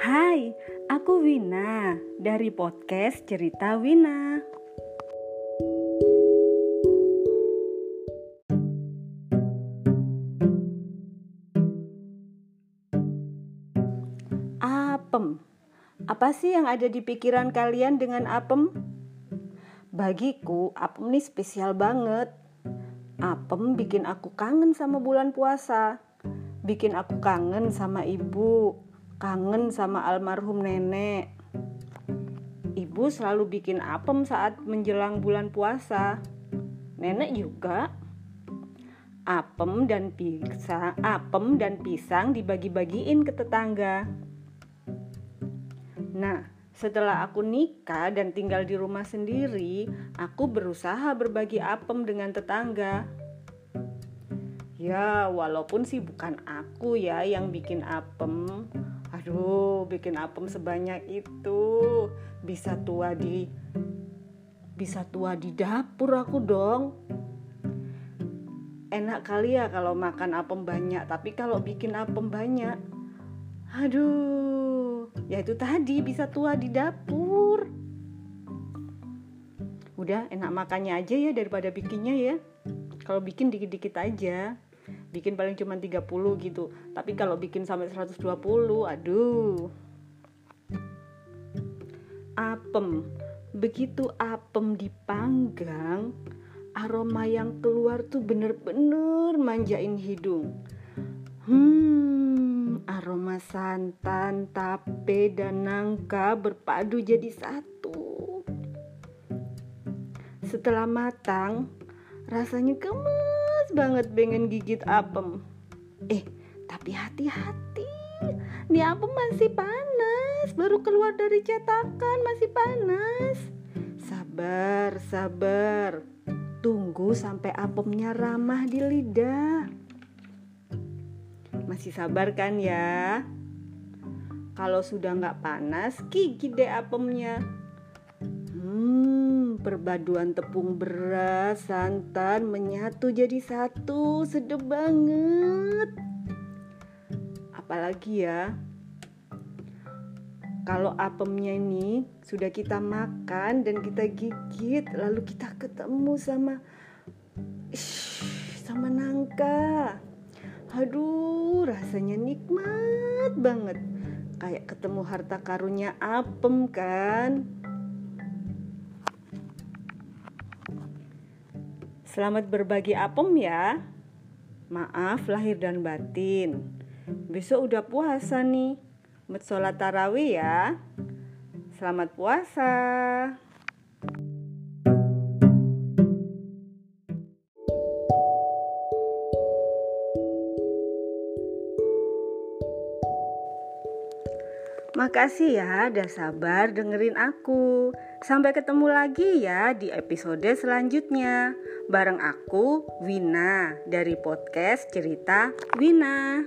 Hai, aku Wina dari podcast Cerita Wina. Apem. Apa sih yang ada di pikiran kalian dengan apem? Bagiku, apem ini spesial banget. Apem bikin aku kangen sama bulan puasa. Bikin aku kangen sama ibu, kangen sama almarhum nenek. Ibu selalu bikin apem saat menjelang bulan puasa. Nenek juga. Apem dan pisang, apem dan pisang dibagi-bagiin ke tetangga. Nah, setelah aku nikah dan tinggal di rumah sendiri, aku berusaha berbagi apem dengan tetangga. Ya, walaupun sih bukan aku ya yang bikin apem. Aduh, bikin apem sebanyak itu. Bisa tua di bisa tua di dapur aku dong. Enak kali ya kalau makan apem banyak, tapi kalau bikin apem banyak, aduh, ya itu tadi bisa tua di dapur. Udah enak makannya aja ya daripada bikinnya ya. Kalau bikin dikit-dikit aja bikin paling cuma 30 gitu. Tapi kalau bikin sampai 120 aduh. Apem. Begitu apem dipanggang aroma yang keluar tuh bener-bener manjain hidung. Hmm aroma santan tape dan nangka berpadu jadi satu. Setelah matang rasanya gemes banget pengen gigit apem. Eh tapi hati-hati. Ini apem masih panas. Baru keluar dari cetakan masih panas. Sabar sabar. Tunggu sampai apemnya ramah di lidah. Masih sabar kan ya? Kalau sudah nggak panas gigit deh apemnya perpaduan tepung beras, santan menyatu jadi satu, sedap banget. Apalagi ya, kalau apemnya ini sudah kita makan dan kita gigit, lalu kita ketemu sama sama nangka. Aduh, rasanya nikmat banget. Kayak ketemu harta karunnya apem kan? Selamat berbagi apem ya. Maaf lahir dan batin. Besok udah puasa nih. Met sholat tarawih ya. Selamat puasa. Makasih ya udah sabar dengerin aku. Sampai ketemu lagi ya di episode selanjutnya. Bareng aku Wina dari podcast Cerita Wina.